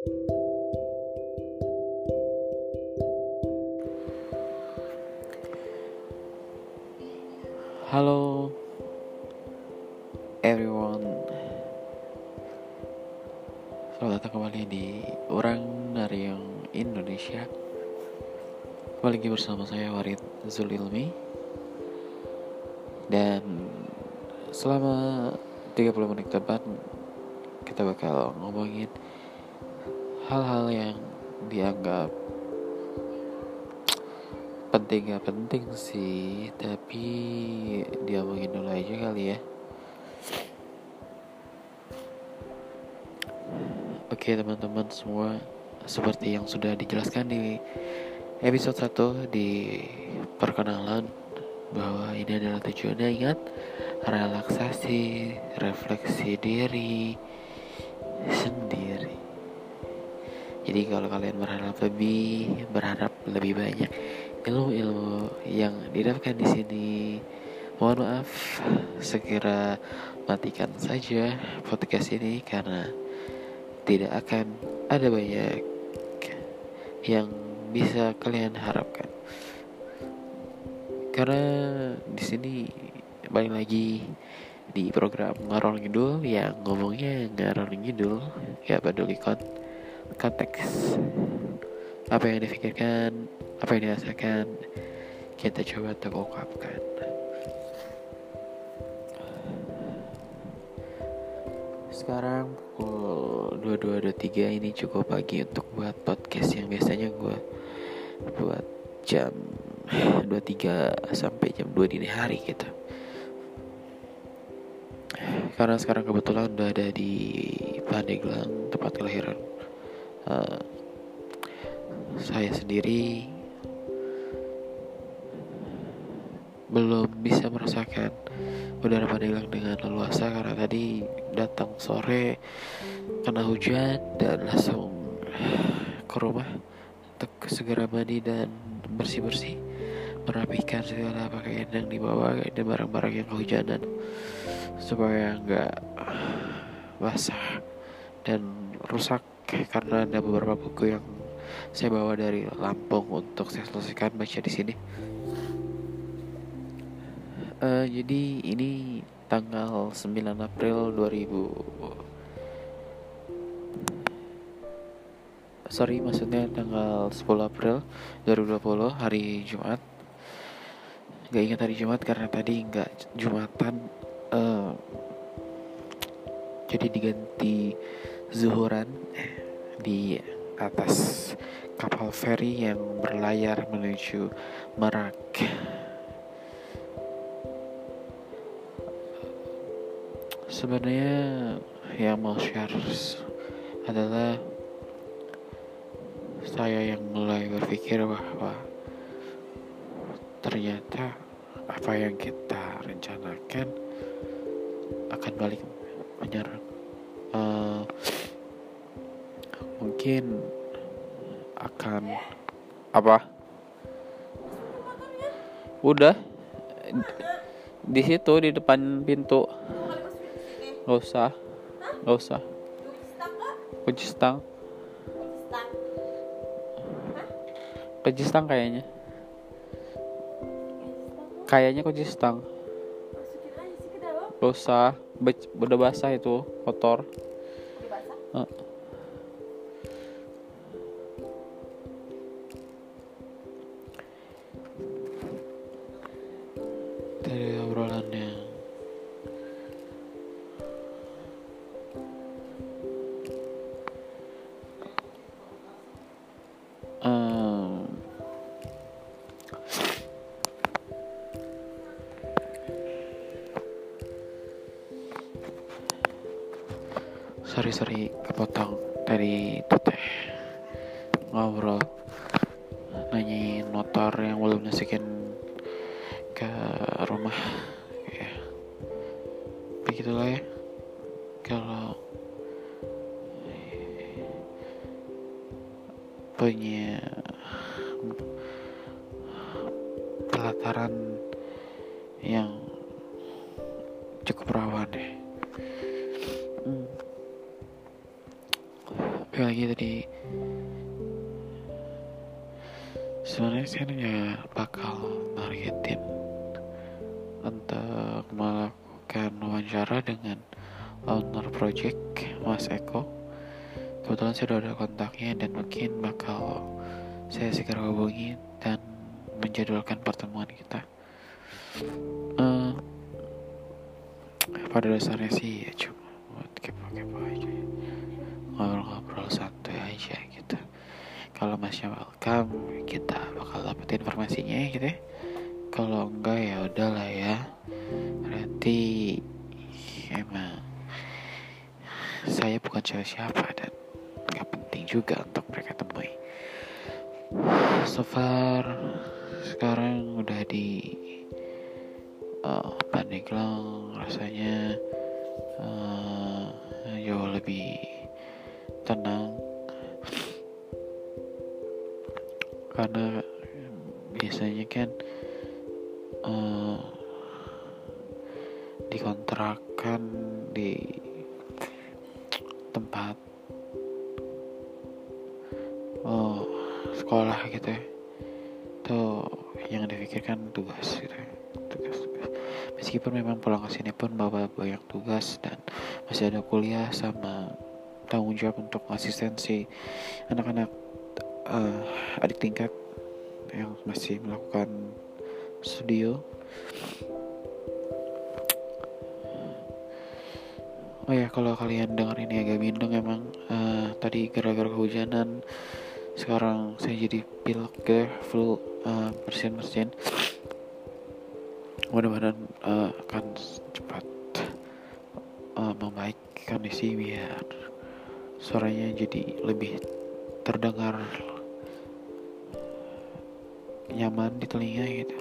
Halo everyone. Selamat datang kembali di Orang dari yang Indonesia. Kembali lagi bersama saya Warid Zulilmi. Dan selama 30 menit depan Kita bakal ngomongin Hal-hal yang dianggap penting gak penting sih. Tapi dia mungkin dulu aja kali ya. Oke teman-teman semua seperti yang sudah dijelaskan di episode 1 di perkenalan bahwa ini adalah tujuannya ingat relaksasi refleksi diri sendiri jadi kalau kalian berharap lebih berharap lebih banyak ilmu-ilmu yang didapatkan di sini. Mohon maaf, segera matikan saja podcast ini karena tidak akan ada banyak yang bisa kalian harapkan. Karena di sini balik lagi di program ngarol ngidul yang ngomongnya ngarol ngidul ya peduli konteks. Apa yang difikirkan apa yang dirasakan kita coba untuk ungkapkan. Sekarang pukul 22.23 ini cukup pagi untuk buat podcast yang biasanya gue buat jam 23 sampai jam 2 dini hari gitu. Karena sekarang kebetulan udah ada di Pandeglang tempat kelahiran uh, saya sendiri belum bisa merasakan udara Pandeglang dengan leluasa karena tadi datang sore kena hujan dan langsung ke rumah untuk segera mandi dan bersih-bersih merapikan segala pakaian yang dibawa dan barang-barang yang kehujanan supaya nggak basah dan rusak karena ada beberapa buku yang saya bawa dari Lampung untuk saya selesaikan baca di sini. Uh, jadi ini tanggal 9 April 2000 sorry maksudnya tanggal 10 April 2020 hari Jumat. Gak ingat hari Jumat karena tadi nggak Jumatan. Uh, jadi diganti zuhuran di atas kapal feri yang berlayar menuju Merak. Sebenarnya yang mau share adalah saya yang mulai berpikir bahwa ternyata apa yang kita rencanakan akan balik menyerang uh, mungkin akan apa udah di situ di depan pintu Gak usah. Gak usah. Kunci stang. Kunci stang kayaknya. Kayaknya kunci stang. Gak usah. Udah basah itu kotor. Uh. sorry sorry kepotong. Dari tuteh ngobrol nanyain motor yang belum nasikin ke rumah sekali lagi tadi sebenarnya saya nggak bakal nargetin untuk melakukan wawancara dengan owner project Mas Eko. Kebetulan saya udah ada kontaknya dan mungkin bakal saya segera hubungi dan menjadwalkan pertemuan kita. Uh, pada dasarnya sih ya cuma buat kepo-kepo aja ngobrol-ngobrol santai aja gitu kalau masnya welcome kita bakal dapet informasinya gitu ya. Kalau enggak ya udahlah ya. Berarti emang saya bukan siapa-siapa dan nggak penting juga untuk mereka temui. So far sekarang udah di uh, Pandeglang rasanya uh, karena biasanya kan uh, dikontrakan di tempat oh sekolah gitu ya tuh yang dipikirkan tugas gitu ya. tugas tugas meskipun memang pulang ke sini pun bawa banyak tugas dan masih ada kuliah sama tanggung jawab untuk asistensi anak-anak uh, adik tingkat yang masih melakukan studio oh ya kalau kalian dengar ini agak bindeng emang uh, tadi gara-gara kehujanan sekarang saya jadi pilek ke flu uh, bersin bersin mudah-mudahan uh, akan cepat uh, membaik kondisi biar suaranya jadi lebih terdengar nyaman di telinga gitu.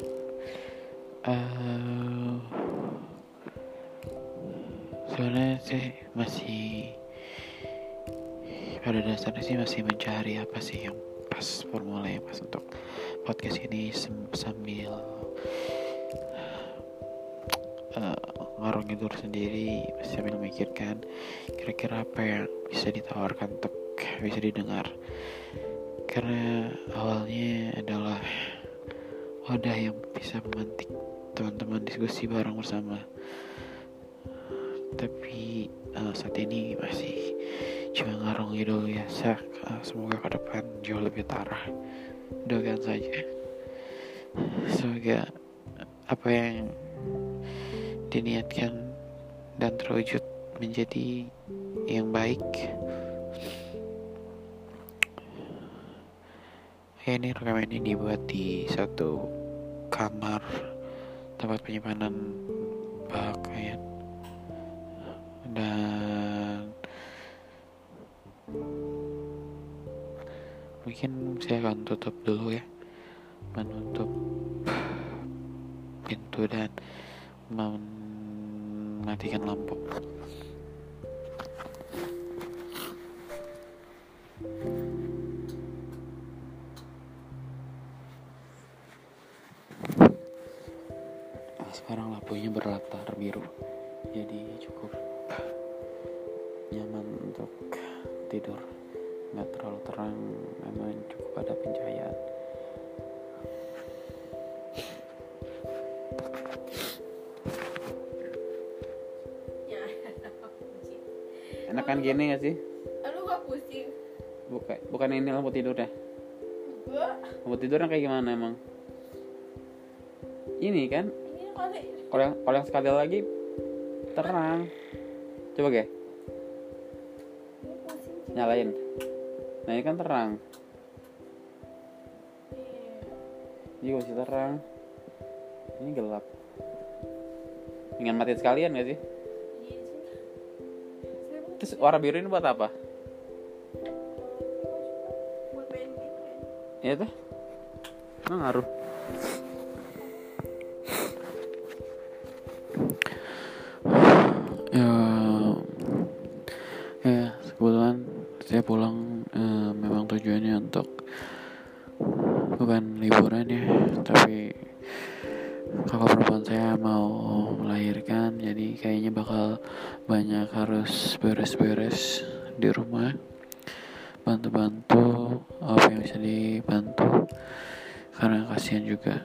Uh, sebenarnya sih masih pada dasarnya sih masih mencari apa sih yang pas formula yang pas untuk podcast ini sambil uh, ngarung tidur sendiri sambil memikirkan kira-kira apa yang bisa ditawarkan untuk bisa didengar. Karena awalnya wadah yang bisa memantik teman-teman diskusi bareng bersama. Tapi uh, saat ini masih cuma ngarung dulu ya uh, semoga ke depan jauh lebih tarah doakan saja. Semoga apa yang diniatkan dan terwujud menjadi yang baik. Ya ini rekaman ini dibuat di satu kamar tempat penyimpanan pakaian. Dan mungkin saya akan tutup dulu ya menutup pintu dan mematikan lampu sekarang lampunya berlatar biru jadi cukup nyaman untuk tidur nggak terlalu terang memang cukup ada pencahayaan enak kan gini gak sih? Lu gak pusing? Bukan, bukan ini lampu tidurnya. Gua Lampu tidurnya kayak gimana emang? Ini kan kalau yang yang sekali lagi terang. Coba ge. Nyalain. Nah ini kan terang. Ini masih terang. Ini gelap. Ingin matiin sekalian gak sih? Terus warna biru ini buat apa? Iya teh Nggak ngaruh ya ya kebetulan saya pulang eh, memang tujuannya untuk bukan liburan ya tapi kakak perempuan saya mau melahirkan jadi kayaknya bakal banyak harus beres-beres di rumah. Bantu-bantu apa yang bisa dibantu? Karena kasihan juga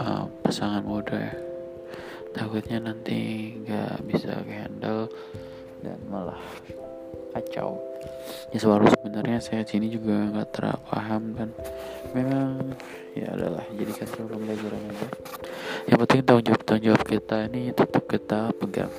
uh, pasangan muda ya takutnya nanti nggak bisa handle dan malah kacau. Ya selalu sebenarnya saya sini juga nggak terlalu paham dan memang ya adalah jadikan sebagai pembelajaran aja. Yang penting tanggung jawab tanggung jawab kita ini tetap kita pegang